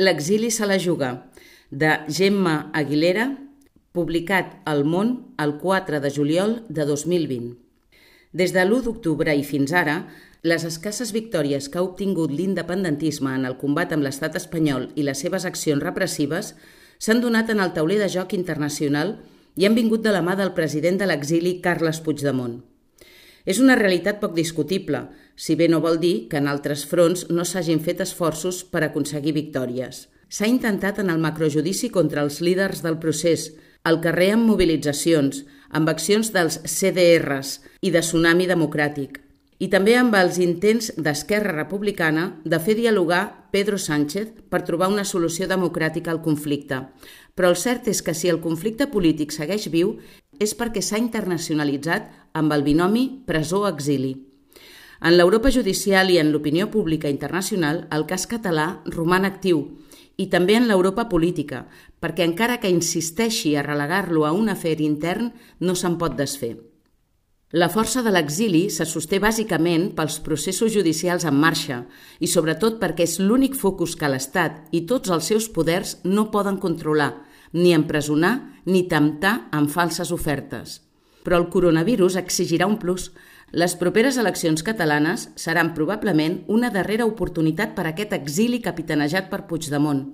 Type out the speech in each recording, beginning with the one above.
L'exili se la juga, de Gemma Aguilera, publicat al Món el 4 de juliol de 2020. Des de l'1 d'octubre i fins ara, les escasses victòries que ha obtingut l'independentisme en el combat amb l'estat espanyol i les seves accions repressives s'han donat en el tauler de joc internacional i han vingut de la mà del president de l'exili Carles Puigdemont. És una realitat poc discutible, si bé no vol dir que en altres fronts no s'hagin fet esforços per aconseguir victòries. S'ha intentat en el macrojudici contra els líders del procés, al carrer amb mobilitzacions, amb accions dels CDRs i de Tsunami Democràtic, i també amb els intents d'Esquerra Republicana de fer dialogar Pedro Sánchez per trobar una solució democràtica al conflicte. Però el cert és que si el conflicte polític segueix viu és perquè s'ha internacionalitzat amb el binomi presó-exili. En l'Europa judicial i en l'opinió pública internacional, el cas català roman actiu, i també en l'Europa política, perquè encara que insisteixi a relegar-lo a un afer intern, no se'n pot desfer. La força de l'exili se sosté bàsicament pels processos judicials en marxa i sobretot perquè és l'únic focus que l'Estat i tots els seus poders no poden controlar, ni empresonar ni temptar amb falses ofertes. Però el coronavirus exigirà un plus. Les properes eleccions catalanes seran probablement una darrera oportunitat per a aquest exili capitanejat per Puigdemont.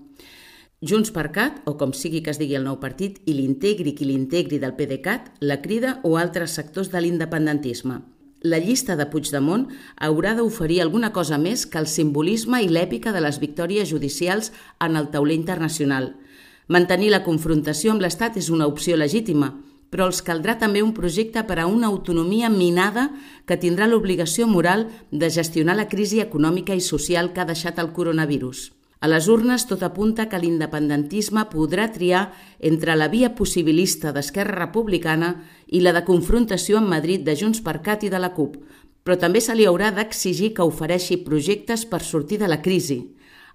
Junts per Cat, o com sigui que es digui el nou partit, i l'integri qui l'integri del PDeCAT, la Crida o altres sectors de l'independentisme. La llista de Puigdemont haurà d'oferir alguna cosa més que el simbolisme i l'èpica de les victòries judicials en el tauler internacional – Mantenir la confrontació amb l'Estat és una opció legítima, però els caldrà també un projecte per a una autonomia minada que tindrà l'obligació moral de gestionar la crisi econòmica i social que ha deixat el coronavirus. A les urnes tot apunta que l'independentisme podrà triar entre la via possibilista d'Esquerra Republicana i la de confrontació amb Madrid de Junts per Cat i de la CUP, però també se li haurà d'exigir que ofereixi projectes per sortir de la crisi.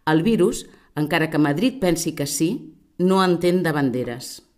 El virus, encara que Madrid pensi que sí, no entén de banderes.